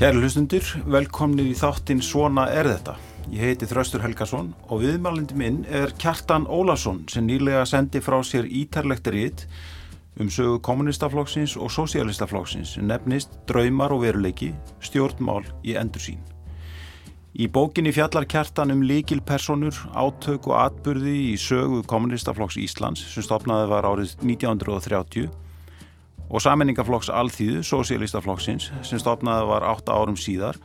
Kæri hlustundur, velkomnið í þáttinn Svona er þetta. Ég heiti Þraustur Helgason og viðmælindi minn er Kjartan Ólason sem nýlega sendi frá sér ítarlegt rít um sögu kommunistaflokksins og sosialistaflokksins sem nefnist Draumar og veruleiki, stjórnmál í endursýn. Í bókinni fjallar Kjartan um líkilpersonur, átök og atburði í sögu kommunistaflokks Íslands sem stopnaði var árið 1930 og samenningaflokks Alþýðu, sosialistaflokksins, sem stopnaði var 8 árum síðar,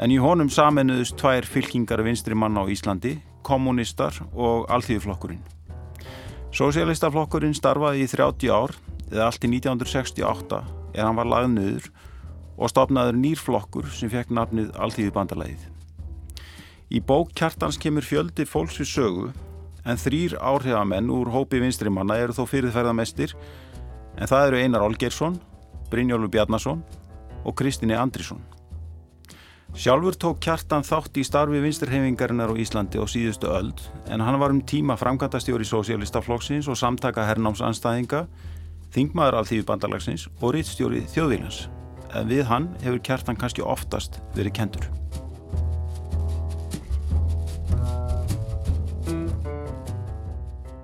en í honum samennuðust tvær fylkingar vinstri manna á Íslandi, kommunistar og Alþýðuflokkurinn. Sosialistaflokkurinn starfaði í 30 ár, eða allt í 1968, en hann var lagð nöður og stopnaður nýrflokkur sem fekk nafnið Alþýðubandalæðið. Í bók kjartans kemur fjöldi fólks við sögu, en þrýr áhrifamenn úr hópi vinstri manna eru þó fyrirferðamestir en það eru Einar Olgersson, Brynjólfur Bjarnason og Kristíni Andrisson. Sjálfur tók kjartan þátt í starfi vinsturhefingarinnar á Íslandi á síðustu öld en hann var um tíma framkvæmtastjóri Sósialistaflokksins og samtaka hernámsanstæðinga, þingmaður af þýðu bandalagsins og rittstjóri þjóðvílans. En við hann hefur kjartan kannski oftast verið kendur.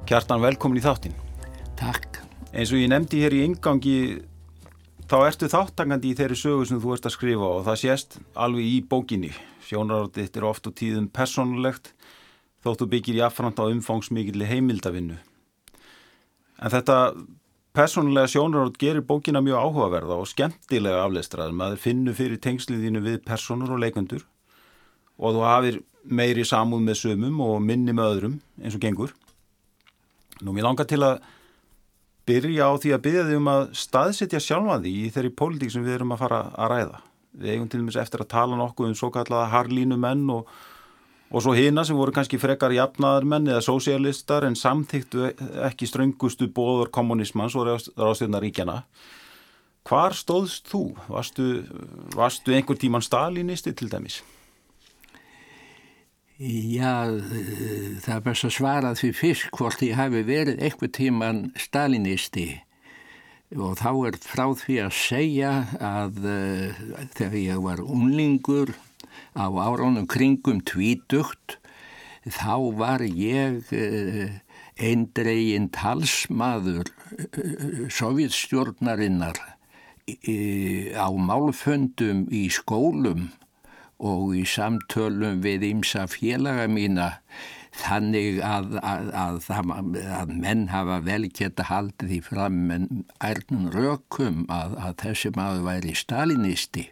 Kjartan, velkomin í þáttin. Takk. Eins og ég nefndi hér í yngangi þá ertu þáttakandi í þeirri sögu sem þú ert að skrifa og það sést alveg í bókinni. Sjónaráttið er oft og tíðum personlegt þóttu byggir í affrant á umfangsmikilli heimildavinnu. En þetta personlega sjónarátt gerir bókina mjög áhugaverða og skemmtilega afleistraður. Maður finnur fyrir tengsliðinu við personur og leikundur og þú hafir meiri samúð með sömum og minni með öðrum eins og gengur. Nú mér langar til að byrja á því að byrja því um að staðsetja sjálfa því í þeirri pólitík sem við erum að fara að ræða. Við eigum til dæmis eftir að tala nokkuð um svo kallaða harlínu menn og, og svo hina sem voru kannski frekar jafnaðar menn eða sósialistar en samþyktu ekki ströngustu bóður kommunismans og ráðstjórnaríkjana. Hvar stóðst þú? Varstu, varstu einhver tíman stalinisti til dæmis? Já, það er best að svara því fyrst hvort ég hafi verið einhver tíman stalinisti. Og þá er frá því að segja að uh, þegar ég var unlingur á áránum kringum tvítugt þá var ég uh, eindregin talsmaður uh, sovjetstjórnarinnar á málföndum í skólum og í samtölum við ymsa félaga mína þannig að, að, að, að menn hafa vel geta haldið því fram en ærnum rökum að þessi maður væri stalinisti.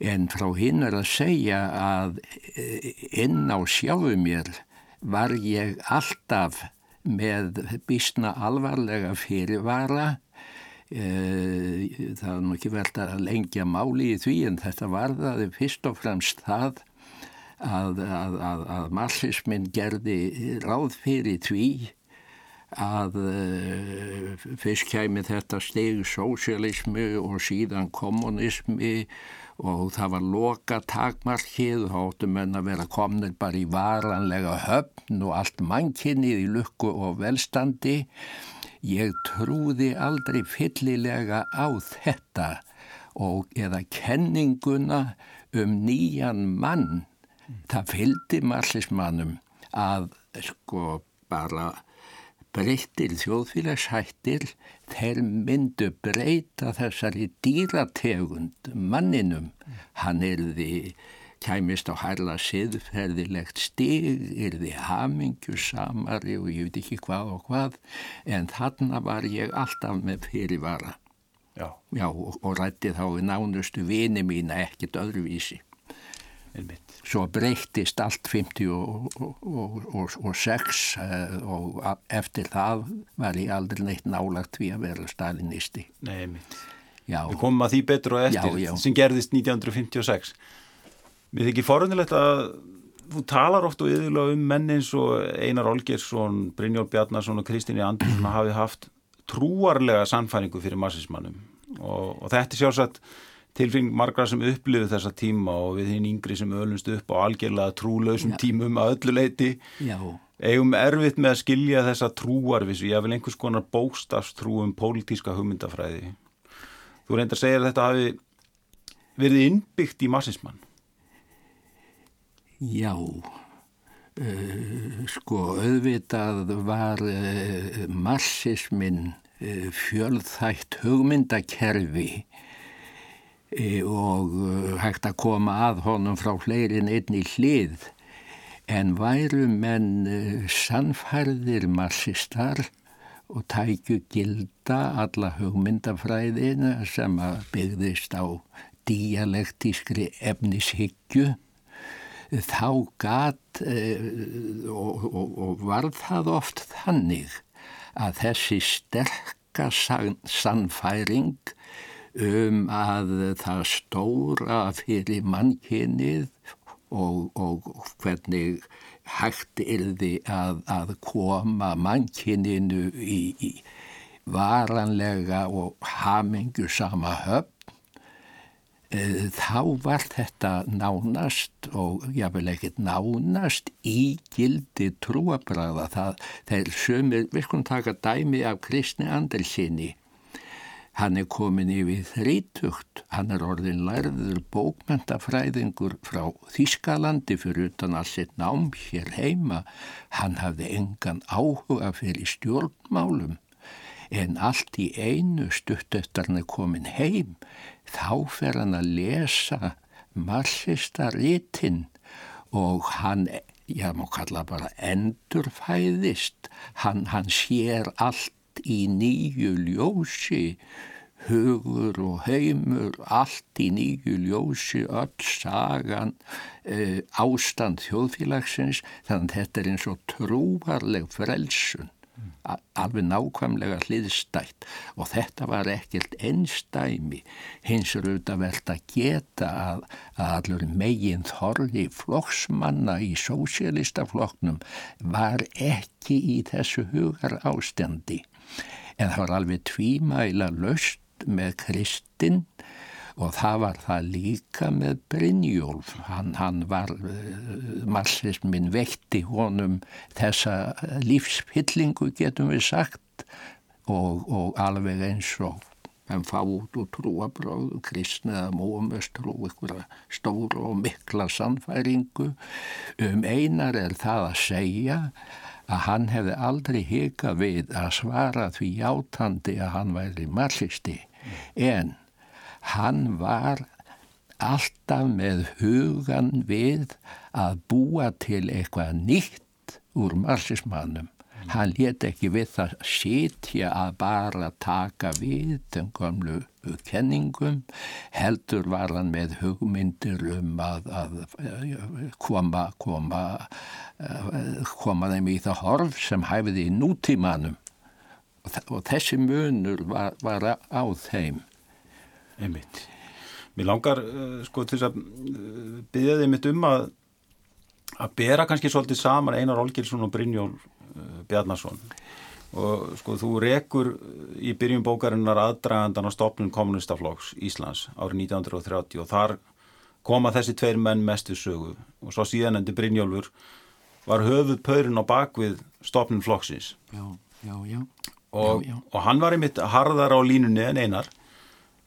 En frá hinn er að segja að inn á sjáu mér var ég alltaf með bísna alvarlega fyrirvara það er nú ekki verið að lengja máli í því en þetta varðaði fyrst og fremst það að, að, að, að marxismin gerði ráð fyrir því að uh, fyrst kæmi þetta steg sósialismi og síðan kommunismi og það var loka takmarkið og hóttum menn að vera komnir bara í varanlega höfn og allt mannkinnið í lukku og velstandi Ég trúði aldrei fyllilega á þetta og eða kenninguna um nýjan mann. Það fylgdi marxismannum að sko bara breyttir þjóðfélagshættir þeir myndu breyta þessari dýrategund manninum. Hann er því kæmist á hærla siðferðilegt stig, er þið hamingjusamari og ég veit ekki hvað og hvað, en þarna var ég alltaf með fyrirvara. Já. Já, og, og rætti þá í nánustu vini mína ekkert öðruvísi. Einmitt. Svo breyttist allt 50 og, og, og 6 eh, og eftir það var ég aldrei neitt nálagt við að vera stalinisti. Nei, einmitt. Já. Við komum að því betur og eftir já, já. sem gerðist 1956. Mér þykir forunilegt að þú talar oft og yfirlega um menni eins og Einar Olgersson, Brynjólf Bjarnarsson og Kristíni Andersson hafi haft trúarlega sannfæringu fyrir massismannum og, og þetta er sjálfsagt tilfring margra sem upplifu þessa tíma og við hinn yngri sem öllumst upp á algjörlega trúlausum Já. tímum að öllu leiti Já. eigum erfitt með að skilja þessa trúarvissu, ég vil einhvers konar bóstafstrú um pólitíska hugmyndafræði. Þú reyndar að segja að þetta hafi verið innbyggt í marxismann? Já, uh, sko auðvitað var uh, marxismin uh, fjölþægt hugmyndakerfi og hægt að koma að honum frá fleirin einni hlið. En væru menn sannfærðir marxistar og tækju gilda alla hugmyndafræðina sem byggðist á dialektískri efnishyggju þá gat eh, og, og, og var það oft þannig að þessi sterka sannfæring um að það stóra fyrir mannkynnið og, og hvernig hægt yrði að, að koma mannkyninu í, í varanlega og hamingu sama höfn þá var þetta nánast og jáfnvel ekkert nánast í gildi trúabræða það þeir sömur, skulum taka dæmi af Kristni Andersinni Hann er komin yfir þrítugt, hann er orðin lærður bókmentafræðingur frá Þískalandi fyrir utan að sitt nám hér heima. Hann hafði engan áhuga fyrir stjórnmálum en allt í einu stutt eftir hann er komin heim þá fer hann að lesa marxista ritinn og hann, ég má kalla bara endurfæðist, hann, hann sér allt í nýju ljósi, hugur og heimur, allt í nýju ljósi, öll sagan, e, ástand þjóðfélagsins, þannig að þetta er eins og trúarleg frelsun, alveg nákvæmlega hliðstætt. Og þetta var ekkert einstæmi, hins er auðvitað verðt að geta að, að allur megin þorri flokksmanna í sósialistaflokknum var ekki í þessu hugar ástandi en það var alveg tvímæla löst með Kristinn og það var það líka með Brynjólf. Hann, hann var, uh, marxismin vekti honum þessa lífspillingu getum við sagt og, og alveg eins og en fá út úr trúabráðu, kristni eða móumöstrú, einhverja stóru og mikla sannfæringu. Um einar er það að segja að hann hefði aldrei hika við að svara því játandi að hann væri marxisti en hann var alltaf með hugan við að búa til eitthvað nýtt úr marxismannum hann let ekki við það sitja að bara taka við þeim gamlu kenningum. Heldur var hann með hugmyndir um að, að koma koma koma þeim í það horf sem hæfiði í nútímanum. Og þessi munur var, var á þeim Einmitt. Mér langar uh, sko til að uh, byggja þið mitt um að að bera kannski svolítið saman Einar Olgilsson og Brynjól uh, Bjarnason. Og sko þú rekur í byrjum bókarinnar aðdragandan á stopnum kommunistaflokks Íslands árið 1930 og þar koma þessi tveir menn mestu sögu. Og svo síðan endur Brynjólfur var höfuð pörun á bakvið stopnum flokksins. Já, já, já. Og, og hann var einmitt harðar á línunni en einar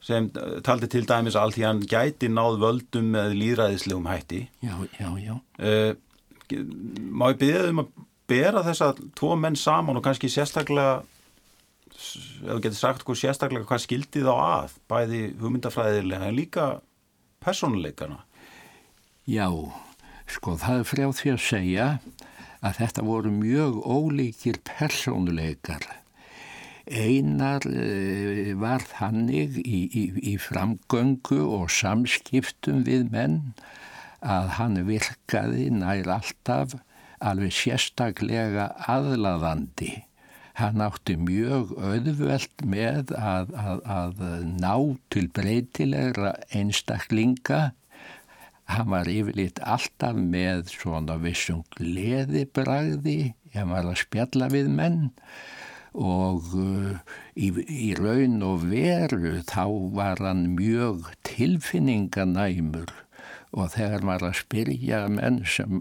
sem taldi til dæmis allt því hann gæti náð völdum með líðræðislegum hætti. Já, já, já. Uh, Má ég byrja um að bera þessa tvo menn saman og kannski sérstaklega ef þú getur sagt hvað sérstaklega hvað skildi þá að bæði hugmyndafræðilega en líka personleikana Já, sko það er frjá því að segja að þetta voru mjög ólíkir personleikar Einar uh, var þannig í, í, í framgöngu og samskiptum við menn að hann virkaði nær alltaf alveg sérstaklega aðlaðandi. Hann átti mjög auðvelt með að, að, að ná til breytilegra einstaklinga. Hann var yfirleitt alltaf með svona vissum gleðibræði, hann var að spjalla við menn og uh, í, í raun og veru þá var hann mjög tilfinninganæmur og þegar maður að spyrja menn sem,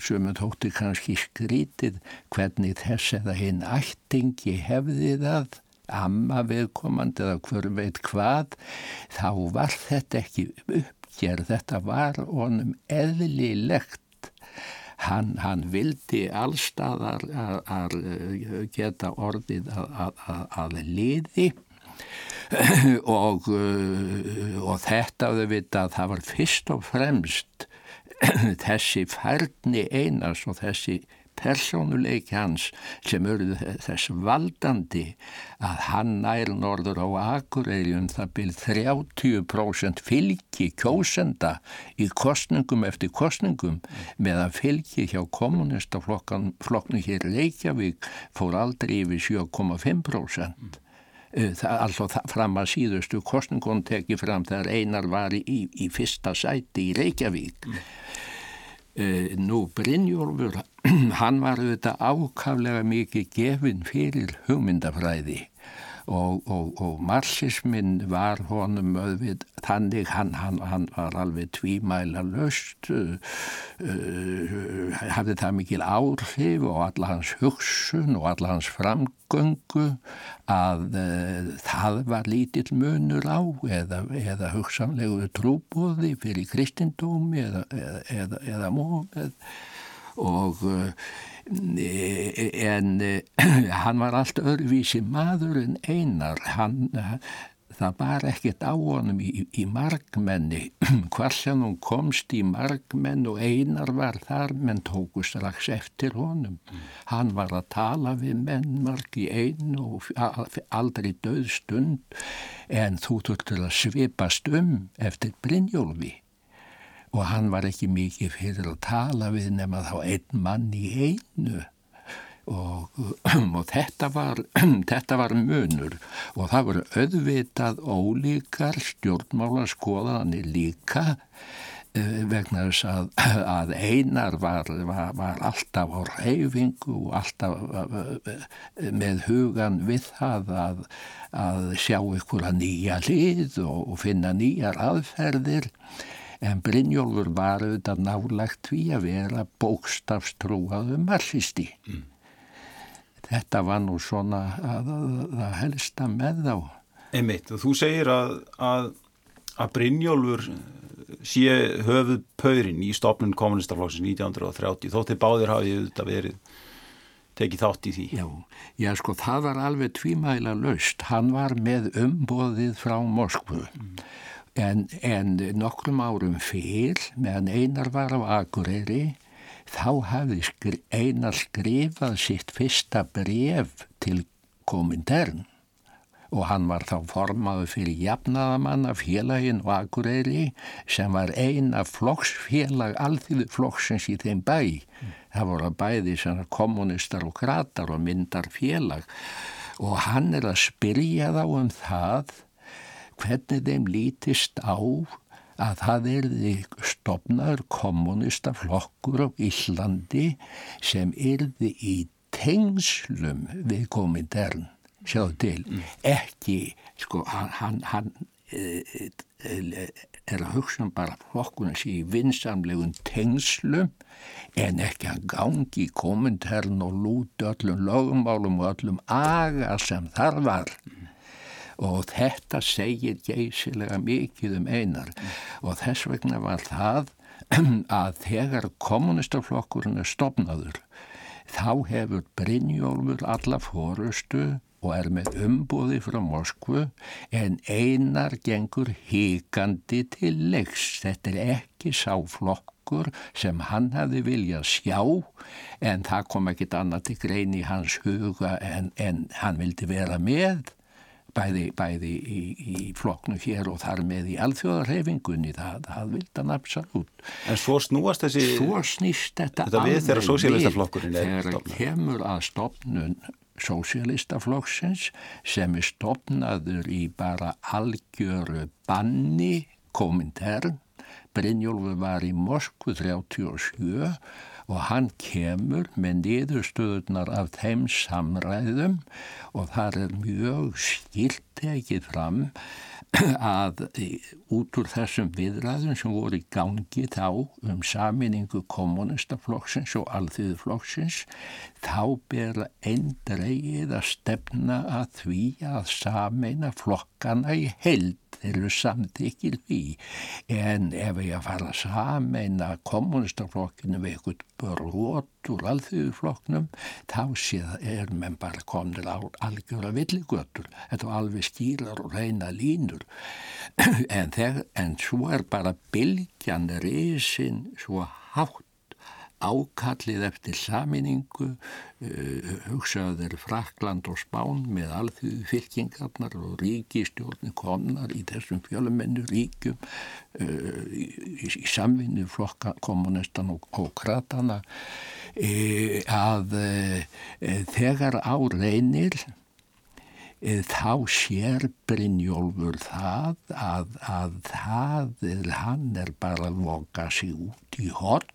sem þótti kannski skrítið hvernig þess eða hinn ættingi hefði það amma viðkomandi eða hver veit hvað, þá var þetta ekki uppgerð, þetta var honum eðlilegt. Hann, hann vildi allstaðar að geta orðið að, að, að liði. Og, og þetta auðvitað það var fyrst og fremst þessi færni einas og þessi persónuleiki hans sem eru þess valdandi að hann nær norður á Akureyri um það byrð 30% fylgi kjósenda í kostningum eftir kostningum meðan fylgi hjá kommunistaflokknu hér Reykjavík fór aldrei yfir 7,5%. Eh, alltaf fram að síðustu kostningun tekið fram þegar einar var í, í fyrsta sæti í Reykjavík mm. Uh, nú Brynjólfur hann var auðvitað ákaflega mikið gefinn fyrir hugmyndafræði og, og, og marxismin var honum öðvið þannig hann, hann, hann var alveg tvímæla löst uh, uh, hafði það mikil áhrif og alla hans hugsun og alla hans framgöngu að uh, það var lítill munur á eða, eða hugsanlegu trúbóði fyrir kristindómi eða, eða, eða mómið og en hann var allt öðruvísi maður en einar. Hann, það var ekkert á honum í, í margmenni hvar sem hún komst í margmenn og einar var þar menn tóku strax eftir honum. Mm. hann var að tala við menn marg í einu og aldrei döð stund. En þú þurftur að svipast um eftir Brynjólfi og hann var ekki mikið fyrir að tala við nema þá einn mann í einu. Og, og þetta, var, þetta var munur. Og það voru auðvitað ólíkar stjórnmála skoðanir líka eh, vegna þess að, að einar var, var, var alltaf á reyfingu og alltaf eh, með hugan við það að, að sjá ykkur að nýja lið og, og finna nýjar aðferðir en Brynjólfur var auðvitað nálagt því að vera bókstafstrúaðu marxisti. Mm. Þetta var nú svona að það helsta með þá. Og þú segir að, að, að Brynjólfur sé höfuð pöyrin í stopnun kommunistaflokksins 1930, þótti báðir hafið auðvitað verið tekið þátt í því. Já, já sko það var alveg tvímæla löst. Hann var með umboðið frá Moskvu. Mm. En, en nokkrum árum fyrr, meðan Einar var á Akureyri, þá hafði skri, Einar skrifað sitt fyrsta bref til komintern og hann var þá formaðu fyrir jafnaðamann af félagin og Akureyri sem var eina flokksfélag, alþýðu flokksins í þeim bæ. Mm. Það voru bæði svona kommunistar og kratar og myndar félag og hann er að spyrja þá um það hvernig þeim lítist á að það erði stopnaður kommunista flokkur á Íslandi sem erði í tengslum við komindern sjáðu til, ekki sko hann, hann e, e, er að hugsa um bara flokkuna sé í vinsamlegun tengslum en ekki að gangi í komindern og lúti öllum lögumálum og öllum aga sem þar var. mm og þetta segir geysilega mikið um einar og þess vegna var það að þegar kommunistaflokkurinn er stopnaður þá hefur Brynjólfur alla fórustu og er með umbúði frá Moskvu en einar gengur híkandi til leiks. Þetta er ekki sáflokkur sem hann hefði viljað sjá en það kom ekkit annað til grein í hans huga en, en hann vildi vera með bæði, bæði í, í floknu hér og þar með í alþjóðarhefingunni, það, það vildan absolutt. En svo snúast þessi... Svo snýst þetta, þetta við þegar sósíalistaflokkurinn. Þegar kemur að stopnun sósíalistaflokksins sem er stopnaður í bara algjöru banni komintern. Brynjólfur var í Moskvu 37 og hann kemur með niðurstöðunar af þeim samræðum og þar er mjög skilt tekið fram að út úr þessum viðræðum sem voru í gangi þá um saminningu kommunistaflokksins og alþýðuflokksins þá ber eindreið að stefna að því að sameina flokkana í held eru samþykil því. En ef ég að fara að sameina kommunistaflokkinu við eitthvað brot úr alþjóðuflokknum þá séð er menn bara komnir á algjöra villigötur. Þetta var alveg skýrar og reyna línur. En, þegar, en svo er bara bylgjan risin svo hátt ákallið eftir saminningu, uh, hugsaður Frakland og Spán með alþjóðu fylkingarnar og ríkistjórnir komnar í þessum fjölumennu ríkjum uh, í, í samvinni flokka kommunistan og, og kratana uh, að þegar á reynir þá sér Brynjólfur það að, að það hann er bara að voka sig út í hort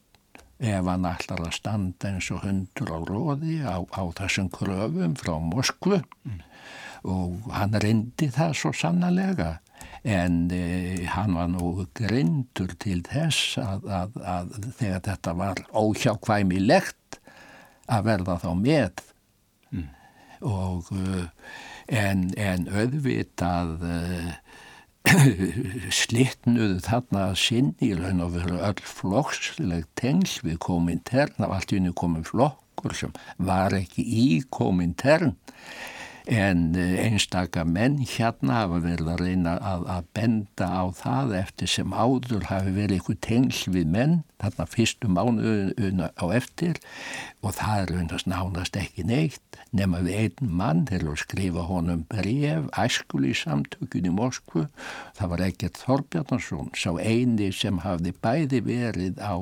ef hann ætlar að standa eins og hundur á róði á, á þessum kröfum frá Moskvu mm. og hann reyndi það svo sannlega en e, hann var nú grindur til þess að, að, að þegar þetta var óhjákvæmilegt að verða þá með mm. og e, en, en auðvitað e, slittnuðu þarna að sinni í raun og veru öll flokksleg tengl við komintern af allt unni komin flokkur sem var ekki í komintern en eh, einstaka menn hérna hafa verið að reyna að, að benda á það eftir sem áður hafi verið eitthvað tengl við menn þarna fyrstu mánu á eftir. Og það er undast nánast ekki neitt nema við einn mann til að skrifa honum bref æskul í samtökun í Moskvu. Það var ekkert Þorbjarnarsson sá eini sem hafði bæði verið á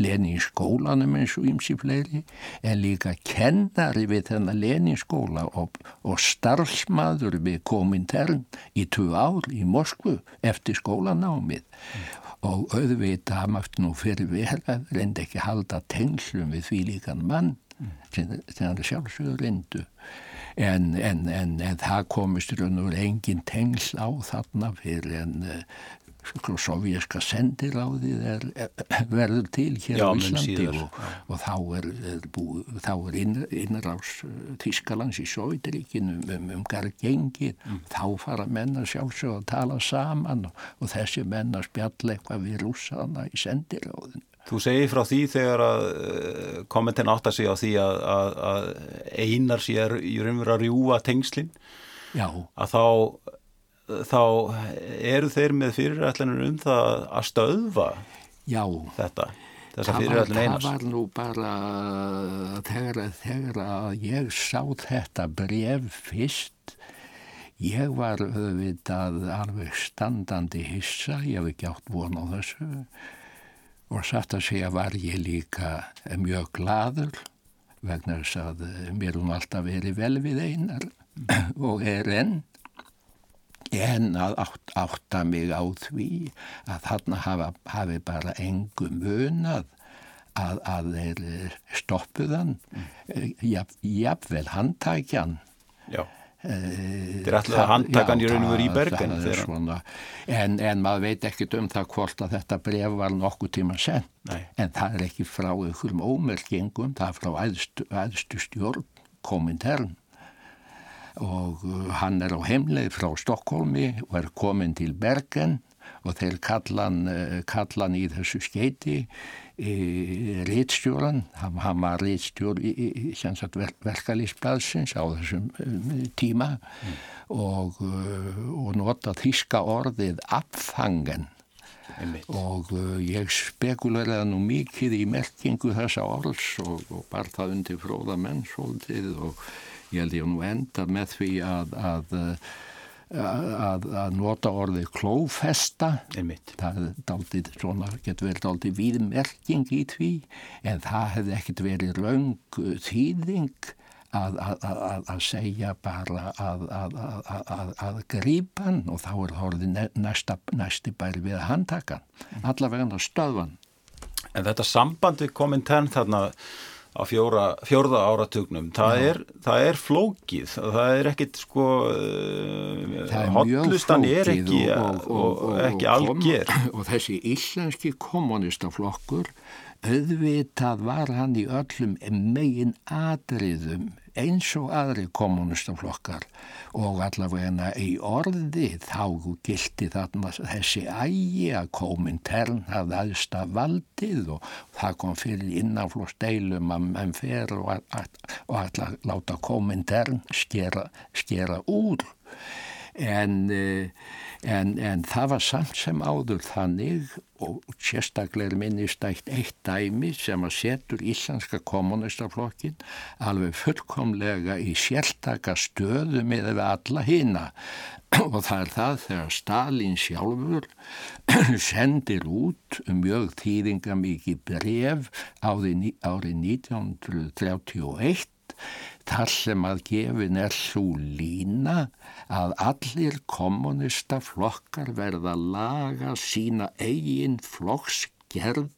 Leninskólanum eins og ymsi fleiri en líka kennari við þennan Leninskóla og, og starfsmaður við komintern í tvu ár í Moskvu eftir skólanámið mm. og auðvitað hafði nú fyrir verað reyndi ekki halda tengslum við því líkan mann mm. sem það sjálfsögur reyndu en, en, en, en það komist raun og engin tengsl á þarna fyrir en sko, sovjerska sendiráðið er, verður til hér Já, á Íslandi og, og þá er, er, bú, þá er inn, innrás Þískalands í Sovjetríkinu um, um, um gargengi, mm. þá fara menn að sjálfsög að tala saman og, og þessi menn að spjalla eitthvað við rússana í sendiráðinu. Þú segir frá því þegar að uh, kommentin átt að segja á því að, að, að einar sér í raunveru að rjúa tengslinn Já. að þá þá eru þeir með fyrirætlanir um það að stöðva Já. þetta þessa fyrirætlun einars. Það var nú bara þegar, þegar að ég sá þetta bref fyrst ég var auðvitað alveg standandi hissa, ég hef ekki átt von á þessu og satt að segja var ég líka mjög gladur vegna þess að mér hún alltaf verið vel við einar og er enn en að átt, átta mig á því að þarna hafa, hafi bara engu munað að, að þeir stoppuðan mm. jafnvel handtækjan. Já. Þeir er alltaf handtakan í raun og veru í bergen en, en maður veit ekkit um það hvort að þetta bref var nokkuð tíma senn en það er ekki frá einhverjum ómerkingum það er frá æðstu, æðstu stjórn komintern og uh, hann er á heimleið frá Stokkólmi og er komin til Bergen. Og þeir kallan, uh, kallan í þessu skeiti réttstjóran, hann var réttstjór í, verkalýsblaðsins á þessum um, tíma. Mm. og, uh, og nota þíska orðið apfangen og uh, ég spekuleraði nú mikið í merkingu þessa orðs og, og bar það undir fróða menn svolítið og ég held ég nú enda með því að, að, að, að nota orðið klófesta. Það daldið, svona, getur verið aldrei víðmerking í því en það hefði ekkert verið raung þýðing Að, að, að segja bara að, að grípa hann og þá er það næsta, næsti bæri við að handtaka hann, allavega hann á stöðvan. En þetta sambandi komintern þarna á fjóra, fjórða áratugnum. Það er, það er flókið. Það er ekkit sko hotlustan er ekki og, og, og, ekki algjör og þessi íslenski kommunistaflokkur auðvitað var hann í öllum megin atriðum eins og aðri kommunistaflokkar og allavega í orði þá gildi þarna þessi ægi að komintern hafði aðsta valdið og það kom fyrir innanflósteilum að menn fer og, og allar láta komintern skera, skera úr en, en, en það var samt sem áður þannig og sérstaklega minnistækt eitt dæmi sem að setur Íslandska kommunistaflokkin alveg fullkomlega í sérstaka stöðu með alla hýna og það er það þegar Stalin sjálfur sendir út mjög þýðinga mikið bref árið 1931 þar sem að gefin er svo lína að allir kommunista flokkar verða að laga sína eigin flokksgerð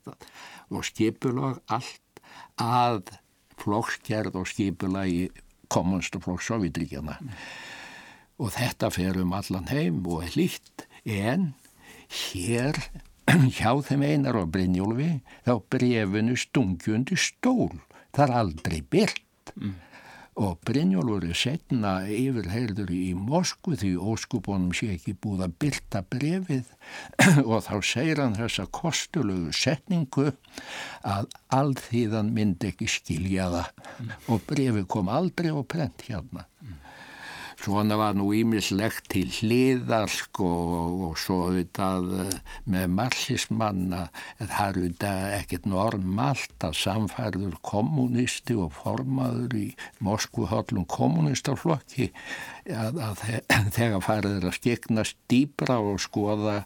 og skipulag allt að flokksgerð og skipulagi kommunista flokks Sovjetríkjana mm. og þetta fer um allan heim og er líkt en hér hjá þeim einar og Brynjólfi þá brefinu stungjundi stól. Það er aldrei byrkt mm og Brynjólfur er setna yfirheirður í Moskvu því óskubónum sé ekki búið að byrta brefið og þá segir hann þessa kostulegu setningu að allþýðan myndi ekki skilja það mm. og brefið kom aldrei á prent hérna. Mm. Svona var nú ímislegt til hliðar sko og, og svo auðvitað eh, með marxismanna það er auðvitað ekkert normalt að samfærður kommunisti og formaður í Moskvuhöllum kommunistaflokki að, að þegar farið að skegna stýbra og skoða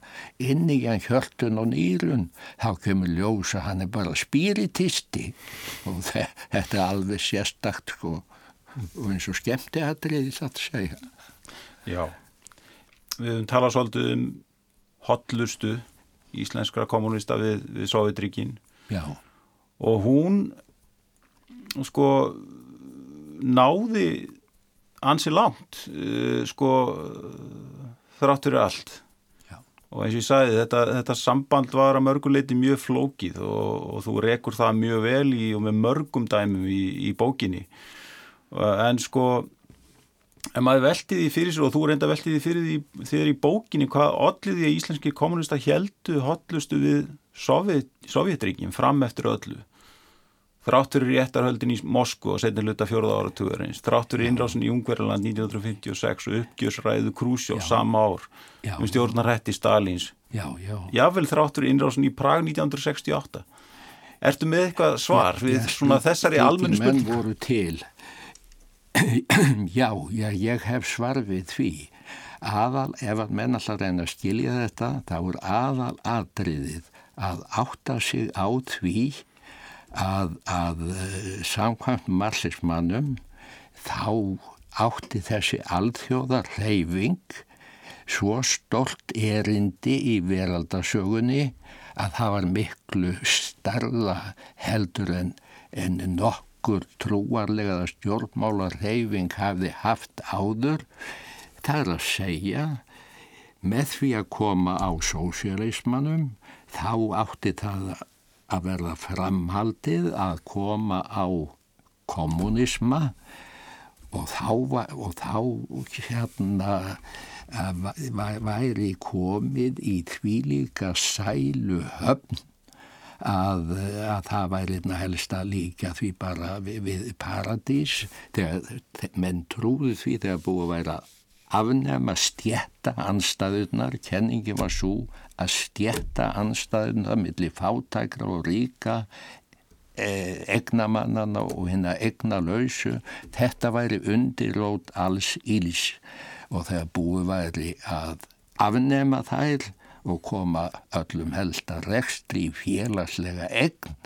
inn í hann hjörtun og nýrun þá kemur ljós að hann er bara spiritisti og þetta er alveg sérstakt sko og eins og skemmti aðriði satt að segja. Já, við höfum talað svolítið um hotlustu íslenskra kommunista við, við Sovjetríkin og hún sko náði ansi langt uh, sko þráttur allt. Já. og eins og ég sagði þetta, þetta samband var að mörguleiti mjög flókið og, og þú rekur það mjög vel í og með mörgum dæmum í, í bókinni en sko en maður veldi því fyrir sér og þú reynda veldi því fyrir því þegar í bókinni hvað allir því að íslenski kommunista heldu hotlustu við Sovjet, Sovjetríkjum fram eftir öllu? Þráttur í réttarhöldin í Moskvu og setja hluta fjóruða ára tugurins þráttur í innrásin í Ungverðarland 1956 og uppgjörsræðu Krúsjó sama ár um stjórnarætti Stalins. Jável þráttur í innrásin í Prag 1968 Ertu með eitthvað svar við svona þessari almennu spurning? Já, já, ég hef svar við því. Aðal, ef að menn alltaf reyna að skilja þetta, þá er aðal aðriðið að átta sig á því að, að eh, samkvæmt marxismannum þá átti þessi alþjóðar reyfing svo stort erindi í veraldasögunni að það var miklu starla heldur en, en nokk nokkur trúarlega stjórnmálar reyfing hafði haft áður það er að segja með því að koma á sósialismannum þá átti það að verða framhaldið að koma á kommunisma og þá, og þá hérna væri komið í tvílíka sælu höfn að, að það væri einna helst að líka því bara við, við paradís þegar menn trúðu því þegar búið að væra afnema stjætta anstæðunar, kenningi var svo að stjætta anstæðunar millir fátækra og ríka egnamannana og hérna egnalausu, þetta væri undirót alls íls og þegar búið væri að afnema þær og koma öllum helst að rekstri félagslega egn,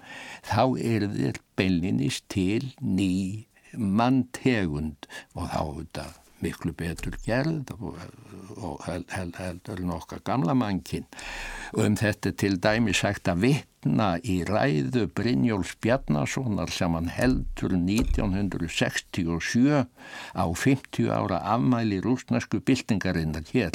þá er þér beilinist til ný manntegund og þá þetta miklu betur gerð og, og held, held, heldur nokkar gamla mannkinn og um þetta til dæmi sagt að vitt vitna í ræðu Brynjóls Bjarnasonar sem hann heldur 1967 á 50 ára afmæli rúsnesku byltingarinnar hér.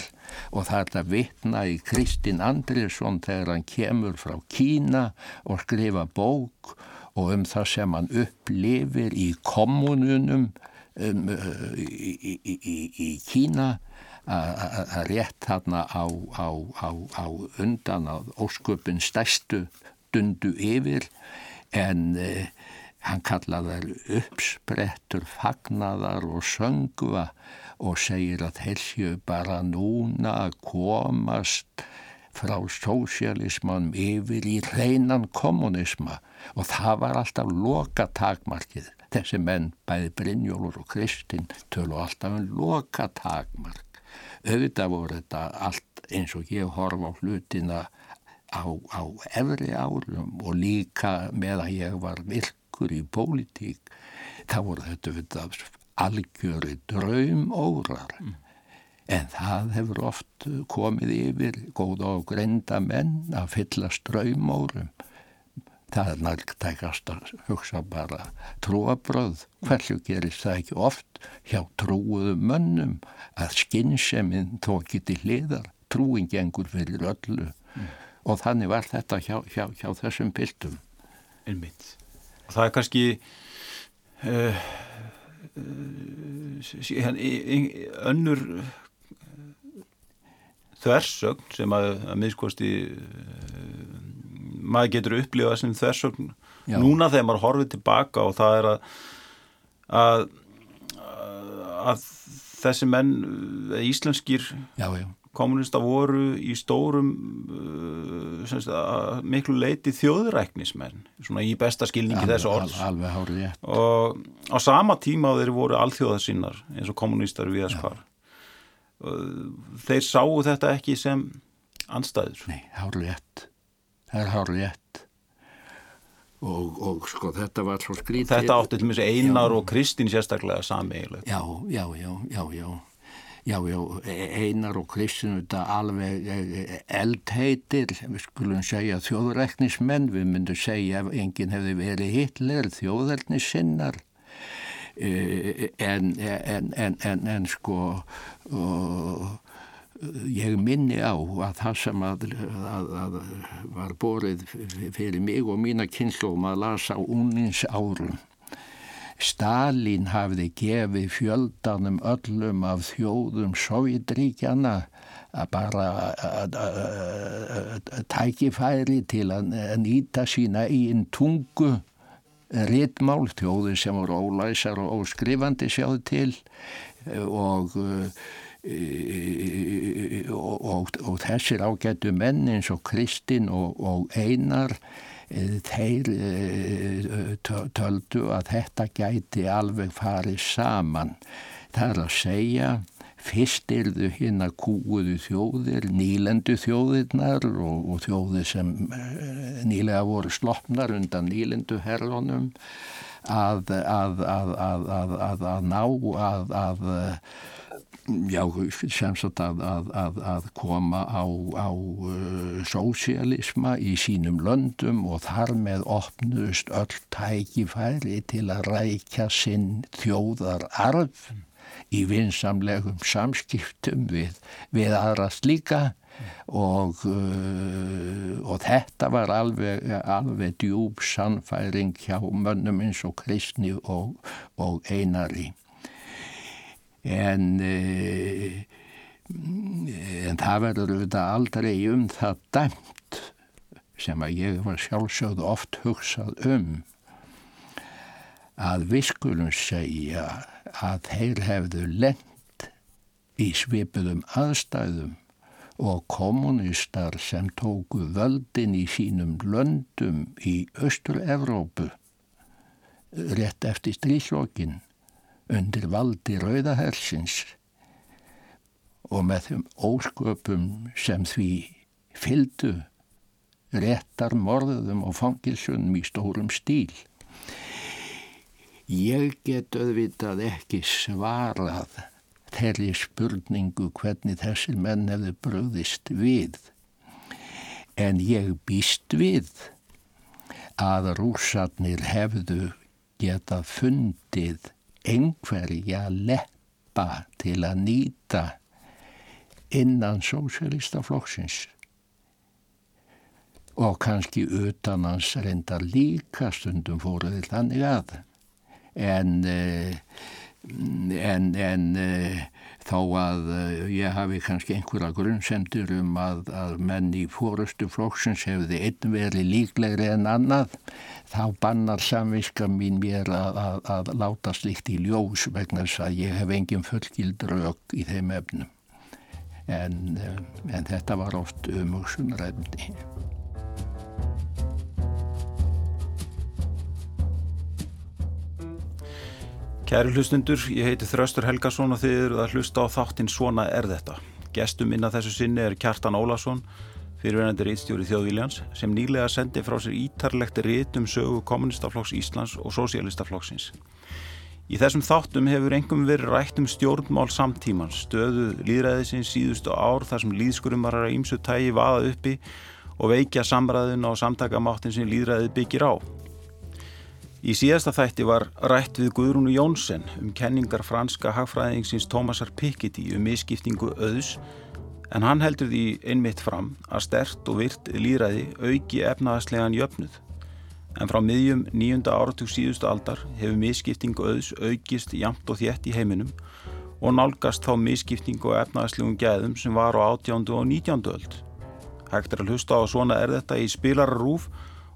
Og það er að vitna í Kristinn Andriðsson þegar hann kemur frá Kína og skrifa bók og um það sem hann upplifir í kommununum um, í, í, í, í Kína að rétt þarna á, á, á, á undan að ósköpun stæstu dundu yfir en eh, hann kallaði þær uppsprettur fagnaðar og söngva og segir að þessu bara núna komast frá sósialismanum yfir í reynan kommunisma og það var alltaf loka takmarkið. Þessi menn, bæði Brynjólur og Kristinn, tölu alltaf um loka takmark auðvitað voru þetta allt eins og ég horfa á hlutina á, á efri árum og líka með að ég var virkur í pólitík þá voru þetta auðvitað algjöri draumórar. Mm. en það hefur oft komið yfir góða og greinda menn að fyllast draumórum það er nærtækast að hugsa bara trúabröð hverju gerist það ekki oft hjá trúuðu mönnum að skynnseminn tók ekki hliðar trúin gengur fyrir öllu mm. og þannig var þetta hjá, hjá, hjá þessum piltum Einmitt. og það er kannski uh, uh, önnur þversögn sem að, að miðskosti uh, maður getur upplifað sem þessum núna þegar maður horfið tilbaka og það er að að, að þessi menn íslenskir kommunista voru í stórum uh, miklu leiti þjóðræknismenn svona í besta skilningi þessu orðs. alveg ég og á sama tíma þeir voru alþjóðasinnar eins og kommunistar við að skvar þeir sáu þetta ekki sem anstæður Nei, ég það er hár rétt og, og sko þetta var svo skrítið Þetta átti til mjög einar já. og Kristín sérstaklega sami eiginlega Já, já, já, já, já Já, já, einar og Kristján þetta alveg e, e, eldheitir, við skulum segja þjóðræknismenn, við myndum segja ef enginn hefði verið Hitler, þjóðræknissinnar, e, en, en, en, en sko, og ég minni á að það sem að, að, að var borið fyrir mig og mína kynnslóma að lasa únins árum Stalin hafði gefið fjöldanum öllum af þjóðum Sovjetríkjana að bara tækifæri til að nýta sína einn tungu rittmál, þjóður sem voru ólæsar og óskrifandi sjáðu til og og, og, og þessir ágætu menn eins og Kristinn og, og Einar e, þeir e, töldu að þetta gæti alveg farið saman. Það er að segja fyrst erðu hinn að kúuðu þjóðir nýlendu þjóðirnar og þjóðir sem e, nýlega voru sloppnar undan nýlendu herronum að að, að, að, að ná að já, sem sagt að, að, að, koma á, á uh, sósialisma í sínum löndum og þar með opnust öll tækifæri til að rækja sinn þjóðar arf í vinsamlegum samskiptum við, við aðrast líka og, uh, og þetta var alveg, alveg djúb sannfæring hjá mönnum eins og kristni og, og einari en, e, en það verður auðvitað aldrei um það dæmt sem að ég var sjálfsögð oft hugsað um að við skulum segja að þeir hefðu lent í svipuðum aðstæðum og kommunistar sem tóku völdin í sínum löndum í Östur-Evrópu rétt eftir stríðslokkin undir valdi rauðahersins og með þeim ósköpum sem því fyldu réttar morðum og fangilsunum í stórum stíl. Ég get auðvitað ekki svarað þeirri spurningu hvernig þessir menn hefðu bröðist við en ég býst við að rússarnir hefðu geta fundið einhverja leppa til að nýta innan sósélistaflokksins og kannski utan hans reyndar líka stundum fóruðið þannig að. En eh, en, en eh, þó að eh, ég hafi kannski einhverja grunnsendur um að, að menn í fórustu flokksins hefði einn verið líklegri en annað þá bannar samviska mín mér að, að, að láta slikt í ljós vegna þess að ég hef engin fullgild rauk í þeim efnum. En, en þetta var oft umhugsunræfni Kæri hlustundur, ég heiti Þraustur Helgason og þið eruð að hlusta á þáttinn Svona er þetta. Gestum minna þessu sinni er Kjartan Ólason, fyrirverðandi rítstjóri Þjóðvíljans, sem nýlega sendi frá sér ítarlegt rít um sögu kommunistaflokks Íslands og sosialistaflokksins. Í þessum þáttum hefur engum verið rætt um stjórnmál samtímans, stöðu líðræðisins síðustu ár þar sem líðskurumarar að ímsu tægi vaða uppi og veikja samræðun á samtakamáttin sem líðræði byggir á. Í síðasta þætti var rætt við Guðrúnu Jónsson um kenningar franska hagfræðingsins Thomasar Piketty um miskiptingu auðs en hann heldur því einmitt fram að stert og virt líðræði auki efnaðaslegan jöfnuð. En frá miðjum nýjunda áratug síðustu aldar hefur miskiptingu auðs aukist jamt og þétt í heiminum og nálgast þá miskiptingu og efnaðaslegum gæðum sem var á átjándu og nítjándu öld. Hægt er að hlusta á svona er þetta í spilararúf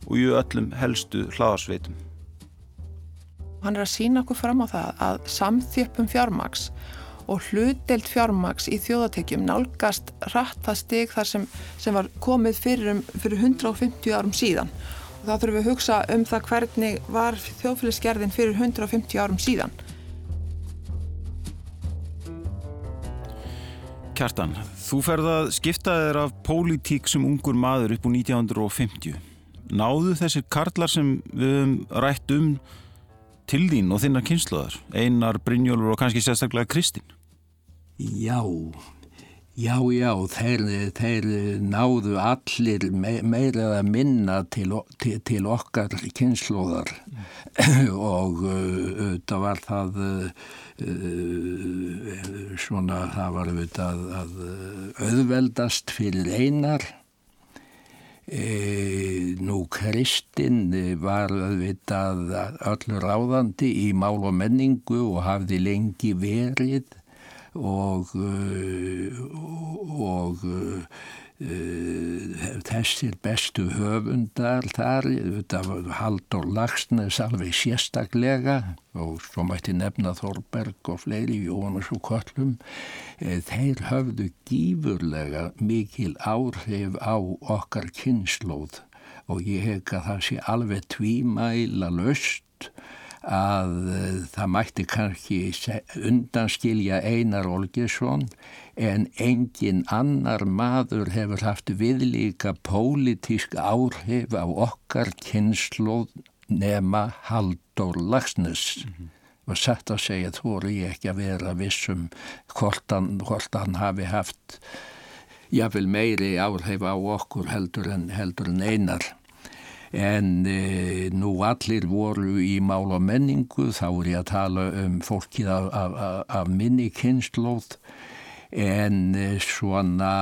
og í öllum helstu hlaðarsveitum. Hann er að sína okkur fram á það að samþjöppum fjármaks og hlutdelt fjármaks í þjóðatekjum nálgast rætt það stig þar sem, sem var komið fyrir, um, fyrir 150 árum síðan. Og þá þurfum við að hugsa um það hvernig var þjóðfélagsgerðin fyrir 150 árum síðan. Kjartan, þú ferð að skipta þér af pólitík sem ungur maður upp úr 1950. Náðu þessir karlar sem við höfum rætt um til þín og þinnar kynsluðar Einar, Brynjólfur og kannski sérstaklega Kristinn Já já, já, þeir, þeir náðu allir me, meira að minna til, til, til okkar kynsluðar mm. og það var það uh, svona það var auðvitað að auðveldast fyrir einar E, nú Kristinn var auðvitað öllur ráðandi í mál og menningu og hafði lengi verið og, og Uh, þessir bestu höfundar þar, þetta var Haldur Lagsnes alveg sérstaklega og svo mætti nefna Þorberg og fleiri Jónas og Kollum uh, þeir höfðu gífurlega mikil áhrif á okkar kynnslóð og ég hef að það sé alveg tvímæla löst að uh, það mætti kannski undanskilja Einar Olgesson en engin annar maður hefur haft viðlíka pólitísk áhrif á okkar kynnslóð nema Haldur Lagsnes mm -hmm. og satt að segja eru ég ekki að vera vissum hvort hann, hvort hann hafi haft jáfnvel meiri áhrif á okkur heldur en, heldur en einar en e, nú allir voru í mál og menningu þá er ég að tala um fólkið af, af, af minni kynnslóð en eh, svona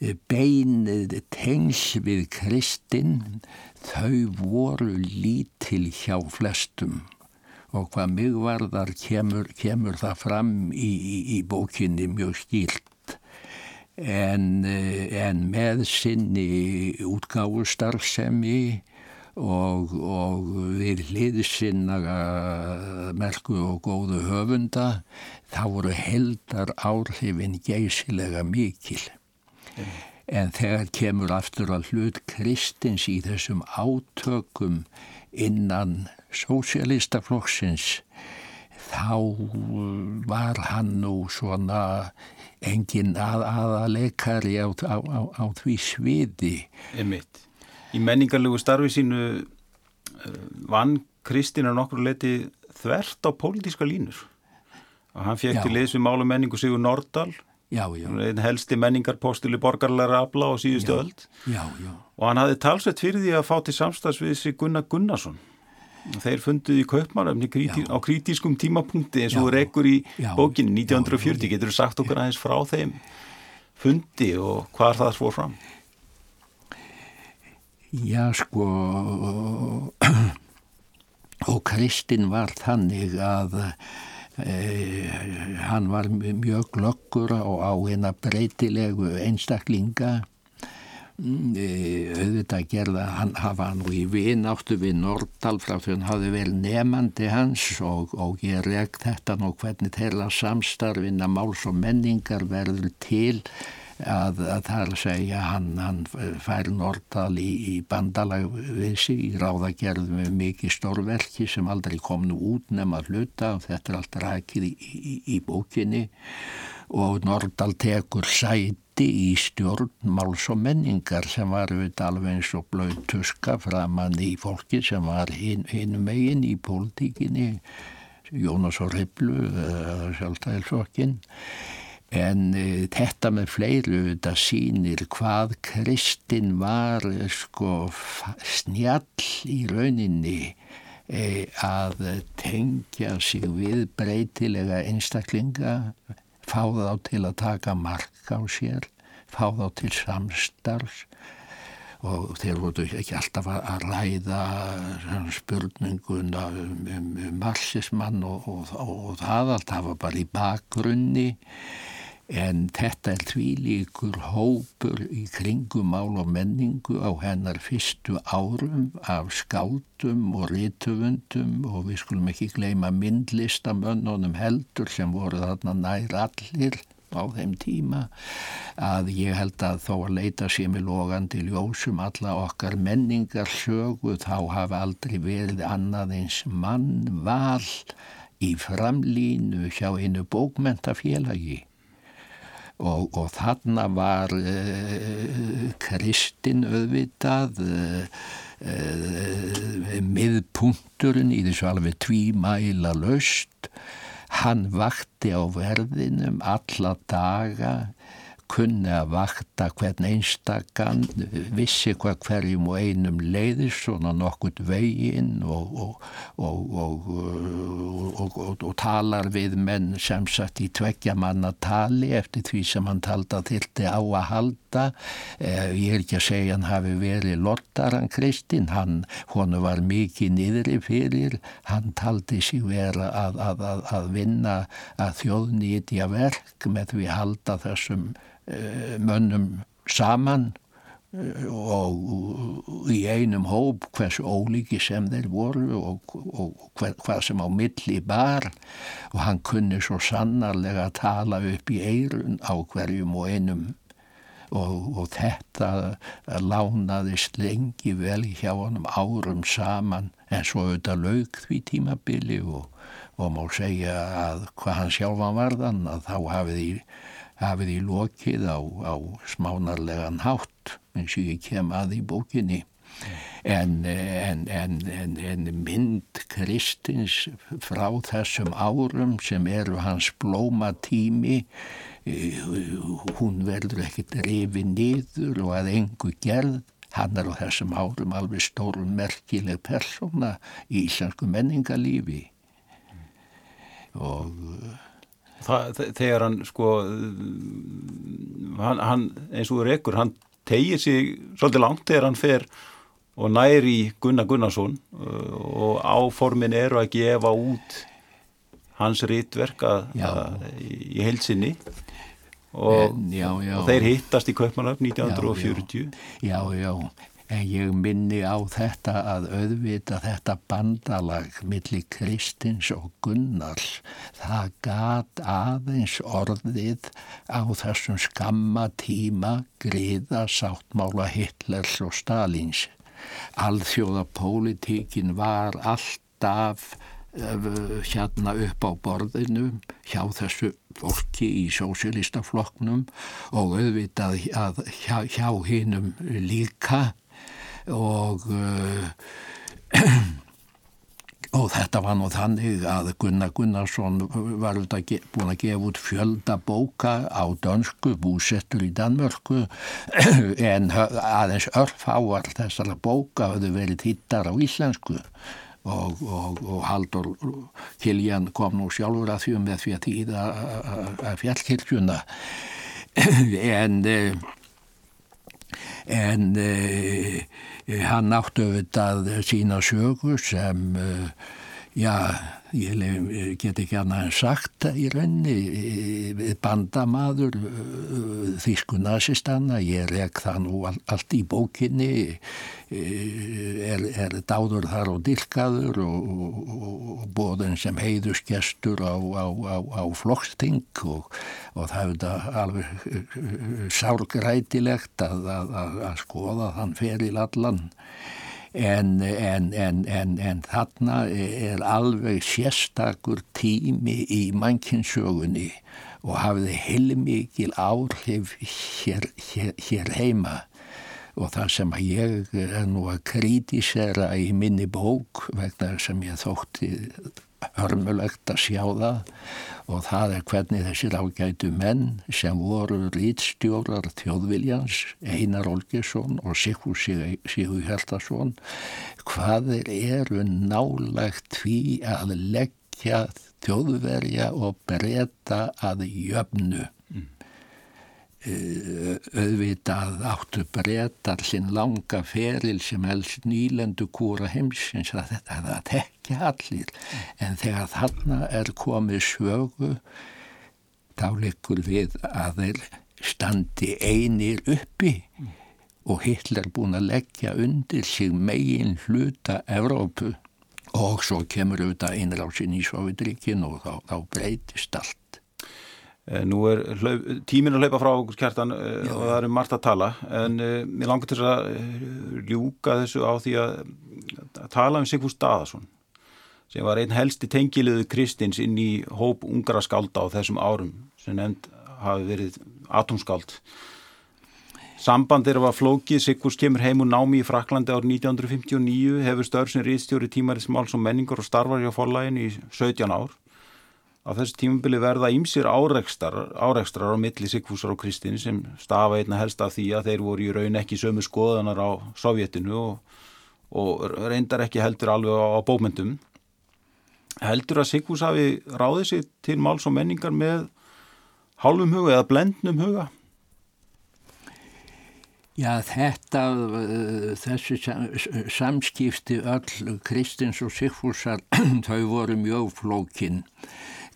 eh, bein tengs við Kristinn þau voru lítil hjá flestum. Og hvað mig varðar kemur, kemur það fram í, í, í bókinni mjög skýlt en, eh, en með sinni útgáfustarfsemi og, og við hliðsynna merku og góðu höfunda þá voru heldar áhrifin geysilega mikil. Mm. En þegar kemur aftur að hlut Kristins í þessum átökum innan sósialistaflokksins þá var hann nú svona engin að, aðaleikari á, á, á, á því sviði. Einmitt. Í menningarlegu starfi sínu eh, vann Kristina nokkur leti þvert á pólitíska línur og hann fekk til liðs við málu menningu Sigur Nordal Já, já. Einn helsti menningarpostuli borgarleira afla á síðustu Já. Já, já. Og hann hafði talsveit fyrir því að fá til samstags við sig Gunnar Gunnarsson. Þeir funduði í kaupmannöfni kríti, á kritískum tímapunkti eins og reykur í bókinu 1940. Já. Getur þú sagt okkur aðeins frá þeim fundi og hvað er það fór fram? Já, sko, og Kristinn var þannig að e, hann var mjög glöggur á, á eina breytilegu einstaklinga. Mm, E, auðvitað gerða, hann hafa nú í vináttu við Nordal frá því hann hafi verið nefandi hans og, og ég reg þetta nú hvernig þeirra samstarfinna máls og menningar verður til að, að það er að segja hann, hann fær Nordal í, í bandalag við sig í ráðagerðum með mikið stórverki sem aldrei kom nú út nema hluta og þetta er allt rækið í, í, í bókinni og Nordal tekur sæti í stjórn máls og menningar sem var auðvitað alveg eins og blöð tuska framann í fólki sem var hin, hinn megin í pólitíkinni Jónas og Riblu eða sjálfstæðilsfokkin en e, þetta með fleiru þetta sýnir hvað Kristinn var sko snjall í rauninni e, að tengja sig við breytilega einstaklinga fá þá til að taka mark á sér, fá þá til samstarfs. Og þeir voru ekki alltaf að ræða svona spurninguna um, um, um marxismann og, og, og, og það allt hafa bara í bakgrunni en þetta er því líkur hópur í kringum mál og menningu á hennar fyrstu árum af skáldum og rítöfundum og við skulum ekki gleyma myndlistamönnunum heldur sem voru þarna nær allir á þeim tíma að ég held að þó að leita sér með logandi ljósum alla okkar menningar sögu þá hafa aldrei verið annað eins mannval í framlínu hjá einu bókmentafélagi og, og þarna var uh, Kristinn auðvitað uh, uh, miðpunkturinn í þessu alveg tvímæla löst hann vakti á verðinum alla daga kunni að vakta hvern einstakann, vissi hvað hverjum og einum leiðis svona nokkurt veginn og, og, og, og, talar við menn sem sagt í tveggja manna tali eftir því sem hann talda þyrti á að halda. Eh, ég er ekki að segja hann hafi verið lottaran Kristinn, hann, honu var mikið niðri fyrir, hann taldi sig vera að, að, að, að vinna að þjóðnýtja verk með því halda þessum mönnum saman og í einum hóp hversu ólíki sem þeir voru og, og hver, hvað sem á milli bar. Og hann kunni svo sannarlega að tala upp í eirun á hverjum og einum. Og, og þetta lánaðist lengi vel hjá honum árum saman. En svo auðvitað laug því tímabili og, og má segja að hvað hann sjálfan varðan að þá hafið í hafið í lokið á, á smánarlegan hátt eins og ég kem að í bókinni. En, en, en, en mynd Kristins frá þessum árum sem eru hans blóma tími hún verður ekkit rifi niður og að engu gerð. Hann er á þessum árum alveg stórun merkileg persóna í íslensku menningalífi og Það, þegar hann sko hann, hann eins og reykur hann tegir sig svolítið langt þegar hann fer og næri Gunnar Gunnarsson og áformin eru að gefa út hans rítverk í heilsinni og, já, já. og þeir hittast í Kaupmannöfn 1940 Já, já, en ég minni á þetta að auðvita þetta bandalag millir Kristins og Gunnars. Það gat aðeins orðið á þessum skamma tíma griða sáttmála Hitlers og Stalins. Alþjóða pólitíkin var alltaf hérna upp á borðinu hjá þessu fólki í sósélistaflokknum og auðvitað að hjá, hjá hinnum líka og uh, Og þetta var nú þannig að Gunnar Gunnarsson var búin að gefa út fjölda bóka á dönsku, búsettur í Danmörku. En aðeins örfáar þessara bóka hafðu verið hittar á íslensku. Og, og, og Haldur Kiljan kom nú sjálfur að því með því að þýða að fjallkirkjuna. En en hann áttu auðvitað sína sögu sem, uh, já, ég get ekki annað en sagt í raunni, bandamadur uh, þýsku nazistanna, ég rek það nú allt í bókinni, er, er dáður þar og dilkaður og, og, og bóðin sem heiðusgestur á, á, á, á flokksting og, og það er alveg sárgrætilegt að, að, að, að skoða þann feril allan. En, en, en, en þarna er alveg sérstakur tími í mannkinsögunni og hafði heilmikil áhrif hér, hér, hér heima og það sem ég er nú að kritisera í minni bók vegna sem ég þótti hörmulegt að sjá það og það er hvernig þessir ágætu menn sem voru rítstjórar þjóðviljans, Einar Olgesson og Sigur Sigur Hjaldarsson hvað er eru nálægt því að leggja þjóðverja og breyta að jöfnu auðvitað áttu breytar sinn langa feril sem helst nýlendu kúra heimsins. Að þetta er að tekja allir. En þegar þarna er komið sögu þá likur við að þeir standi einir uppi og Hitler búin að leggja undir sig megin hluta Evrópu. Og svo kemur auðvitað einrásin í Sovjetríkin og þá, þá breytist allt. Eh, nú er hlaup, tímin að hlaupa frá okkur kjartan eh, Já. og það er margt að tala en uh, mér langar til að ljúka þessu á því að, að tala um Sigfús Daðarsson sem var einn helsti tengiliðu Kristins inn í hóp ungra skálda á þessum árum sem nefnd hafi verið atomskáld. Sambandir var flókið, Sigfús kemur heim og námi í Fraklandi árið 1959, hefur störf sem riðstjóri tímarins máls og menningar og starfar hjá forlægin í 17 ár á þessu tímubili verða ímsir áreikstrar, á milli Sigfúsar og Kristín sem stafa einna helst af því að þeir voru í raun ekki sömu skoðanar á Sovjetinu og, og reyndar ekki heldur alveg á, á bómyndum. Heldur að Sigfús hafi ráðið sér til máls og menningar með hálfum huga eða blendnum huga? Já, þetta, þessi samskipti öll Kristins og Sigfúsar, þau voru mjög flókinn.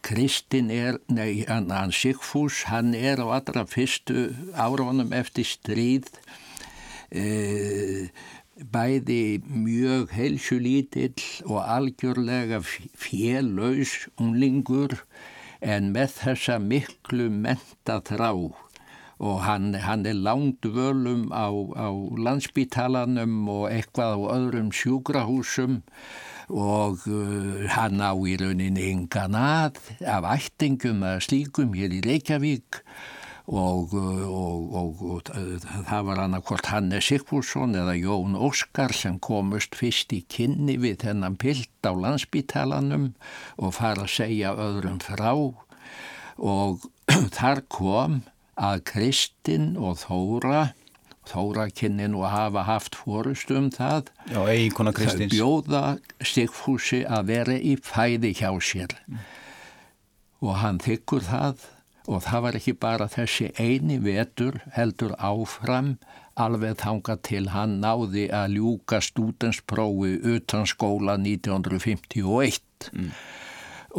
Kristinn er, nei, hann, hann Sigfús, hann er á allra fyrstu áraunum eftir stríð e, bæði mjög heilsulítill og algjörlega félauðs unlingur en með þessa miklu menta þrá og hann, hann er langt völum á, á landsbítalanum og eitthvað á öðrum sjúkrahúsum og uh, hann á í rauninni engan að af ættingum að slíkum hér í Reykjavík. Og, uh, og, og, og það var hann að hvort Hannes Sigfússon eða Jón Óskar sem komust fyrst í kynni við þennan pilt á landsbítalanum og fara að segja öðrum frá. Og þar kom að Kristinn og Þóra Þóra kynni nú að hafa haft fórustu um það. Já, Það bjóða Sigfúsi að vera í fæði hjá sér. Mm. og hann þykkur það. Og það var ekki bara þessi eini vetur heldur áfram alveg þanga til hann náði að ljúka stúdensprófi utan skóla 1951 mm.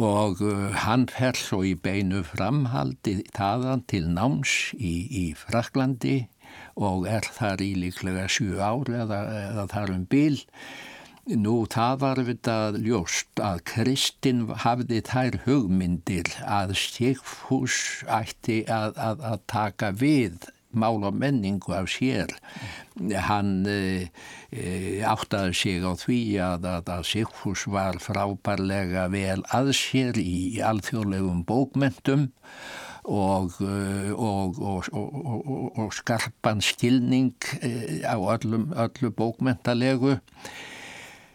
og uh, hann fer svo í beinu framhaldi þaðan til náms í, í Fraklandi og er þar í líklega sjú ári eða, eða þar um bíl. Nú það var við ljóst að Kristinn hafði þær hugmyndir að Sigfús ætti að, að, að taka við mál og menningu af sér. Hann e, áttaði sig á því að, að Sigfús var frábærlega vel að sér í alþjóðlegum bókmentum og, og, og, og skarpan skilning á öllum, öllu bókmentalegu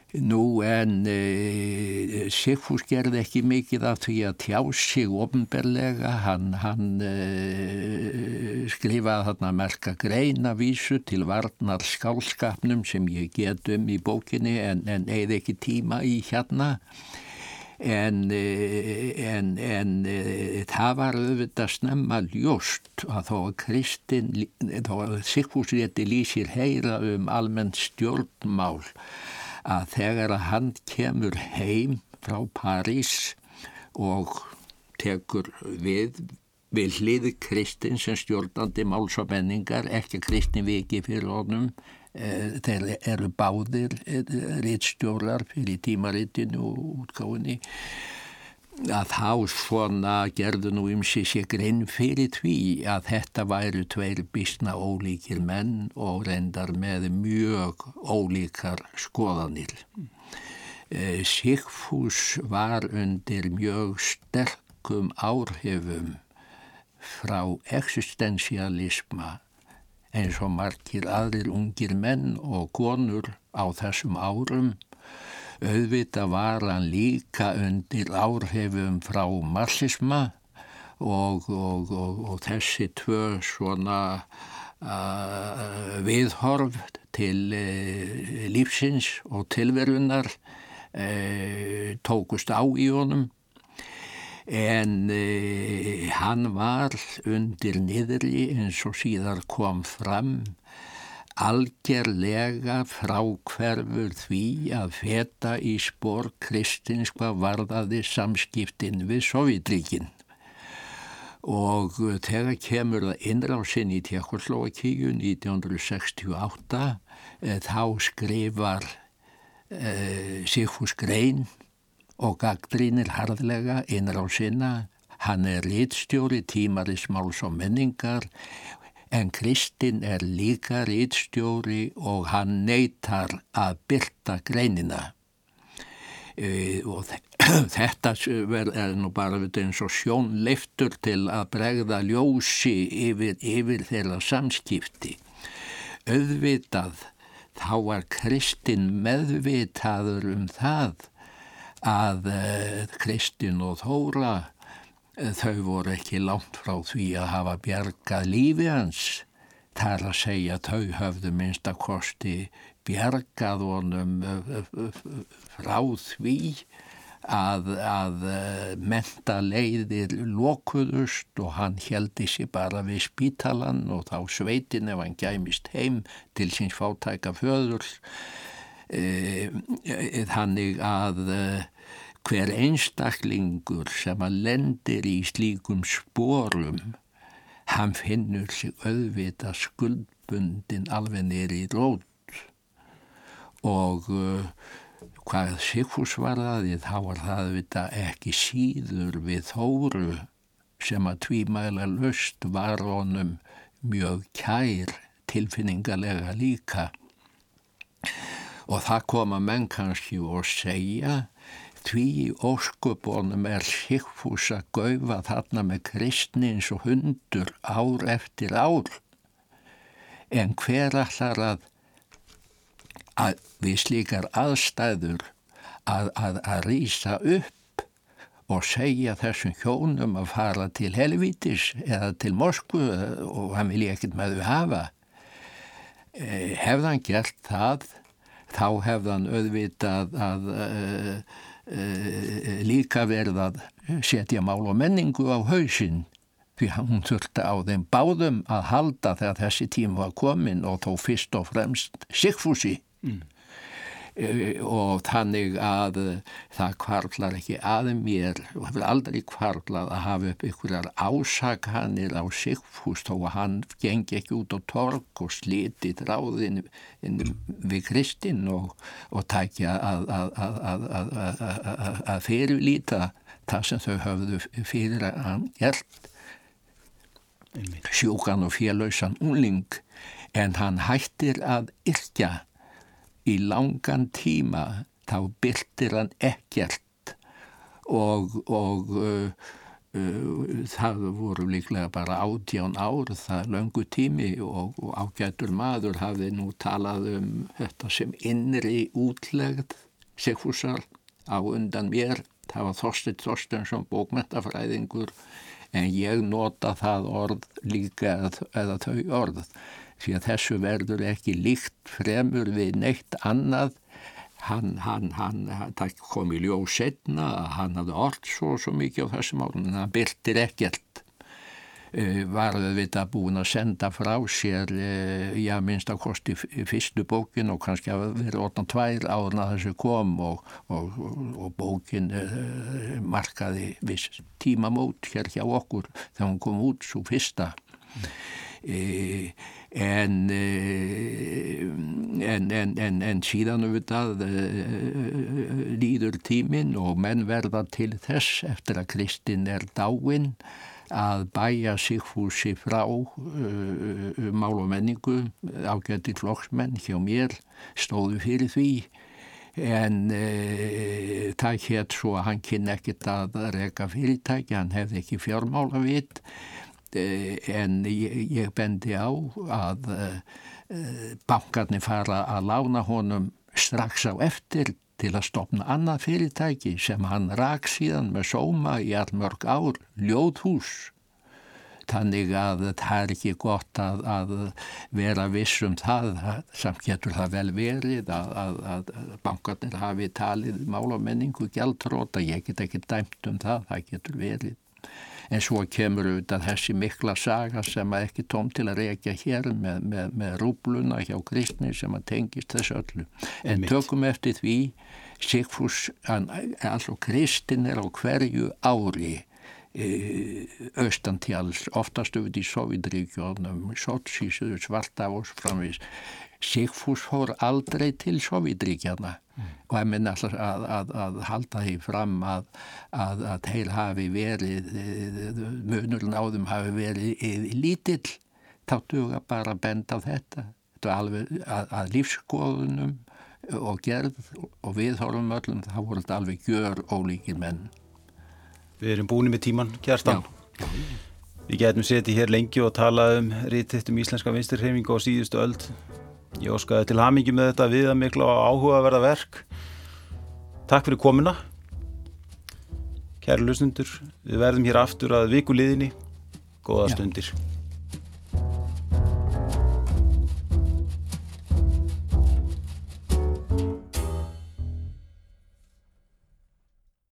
Nú en e, Sigfús gerði ekki mikið af því að tjá sig ofnberlega, hann, hann e, skrifaði þarna merka greinavísu til varnar skálskapnum sem ég get um í bókinni en, en eða ekki tíma í hérna. En, e, en, en e, það var auðvitað snemma ljóst að þó Kristinn, þó að Sigfús rétti lýsir heyra um almennt stjórnmál að þegar að hann kemur heim frá París og tekur við við hliði Kristinn sem stjórnandi máls og menningar, ekki Kristinn viki fyrir honum, eh, þeir eru báðir eh, rittstjórar fyrir tímaritinu og útgáðinni að þá svona gerðu nú um sig sér grinn fyrir því að þetta væru tveir bísna ólíkir menn og reyndar með mjög ólíkar skoðanir. E, Sigfús var undir mjög sterkum áhrifum frá eksistensialisma eins og margir aðrir ungir menn og konur á þessum árum. Auðvita var hann líka undir áhrifum frá marxisma og, og, og, og þessi tvö svona uh, viðhorf til uh, lífsins og tilverunar uh, tókust á í honum en hann var undir niðri eins og síðar kom fram algerlega frákverfur því að feta í spór kristins hvað varðaði samskiptin við Sovjetríkin. Og þegar kemur það innrásin í Tjekkoslovakíu 1968 eh, þá skrifar eh, Sigfús Grein og gagdrínir harðlega innrásina. Hann er rítstjóri tímarismáls og menningar en Kristinn er líka rítstjóri og hann neytar að byrta greinina. E, og þetta er nú bara eins og sjón leiftur til að bregða ljósi yfir, yfir þeirra samskipti. Auðvitað þá var Kristinn meðvitaður um það að e, Kristinn og Þóra þau voru ekki langt frá því að hafa bjargað lífi hans. Það er að segja að þau höfðu minnst að kosti bjargað honum frá því að, að menta leiðir lokuðust og hann heldi sér bara við spítalan og þá sveitin ef hann gæmist heim til síns fátæka föður. Þannig að hver einstaklingur sem að lendir í slíkum spórum hann finnur sig auðvita skuldbundin alveg nýri í rót. Og hvað Sigfús var það þá var það vita, ekki síður við þóru sem að tvímæla löst var honum mjög kær tilfinningalega líka og það koma menn kannski og segja því óskupunum er Sigfús að gaufa þarna með kristni eins og hundur ár eftir ár. En hver allar að, að við slíkar aðstæður að, að, að rýsa upp og segja þessum hjónum að fara til helvítis eða til Moskvu og hann vil ég ekkert með þau hafa. Eh, hefðan gert það, þá hefðan auðvitað að, eh, Eh, líka verið að setja mál og menningu á hausinn því hún þurfti á þeim báðum að halda þegar þessi tím var komin og þó fyrst og fremst Sigfúsi mm. E, og þannig að það kvarlar ekki að mér og hefur aldrei kvarlað að hafa upp ykkurar ásakanir á Sigfús þó að hann gengi ekki út á tork og sliti dráðin við Kristinn og, og tækja að, að, að, að fyrirlíta það sem þau höfðu fyrir að hann gert. Sjúkan og félausan unling en hann hættir að yrkja í langan tíma þá byrtir hann ekkert og, og uh, uh, það voru líklega bara átján ár það löngu tími og, og ágætur maður hafði nú talað um þetta sem innri útlegð Sigfúsar á undan mér, það var Þorstit Þorstensson bókmentafræðingur en ég nota það orð líka eða þau orð því að þessu verður ekki líkt fremur við neitt annað. Hann, hann, hann, það kom í ljóð setna að hann hafði orð svo, svo mikið á þessum árun en það byrtir ekkert. Uh, var auðvitað búin að senda frá sér uh, já minnst að kosti fyrstu bókin og kannski að vera 8-2 áðurna þessu kom og, og, og, og bókin uh, markaði viss tímamót hér hjá okkur þegar hún kom út svo fyrsta. Mm en, eh, en, en, en síðan auðvitað eh, líður tímin og menn verða til þess eftir að Kristinn er dáinn að bæja Sigfúsi frá uh, mál og menningu. Ágætti flokksmenn hjá mér stóðu fyrir því. En uh, það hétt svo að hann kynna ekkert að reyka fyrirtæki, hann hefði ekki fjármála vitt Eh, en ég, ég bendi á að eh, bankarnir fara að lána honum strax á eftir til að stopna annað fyrirtæki sem hann rak síðan með sóma í allmörg ár, ljóðhús. Þannig að það er ekki gott að, að vera vissum það, samt getur það vel verið að, að, að bankarnir hafi talið málamenningu gæltróta, ég get ekki dæmt um það, það getur verið en svo kemur auðvitað þessi mikla saga sem að ekki tóm til að reykja hér með, með, með rúbluna hjá kristni sem að tengist þessu öllu. En Einmitt. tökum eftir því Sigfús, altså kristin er á hverju ári e, austantjáls, oftast auðvitað í Sovjetríkjónum, Sochi, Svartavós framvís. Sigfús fór aldrei til Sovjetríkjana og að minna að, að, að halda því fram að, að þeir hafi verið munurinn á þeim hafi verið lítill. Þáttu að bara benda á þetta. Þetta var alveg að lífskoðunum og gerð og viðhórum öllum það voru þetta alveg gjör ólíkir menn. Við erum búin með tíman, Kjartan. Við getum setið hér lengi og talað um rítitt um íslenska vinstirheimingu og síðustu öld Ég óskaði til hamingi með þetta viða miklu og áhugaverða verk. Takk fyrir komuna. Kæri lusnundur, við verðum hér aftur að vikuliðinni. Góða Já. stundir.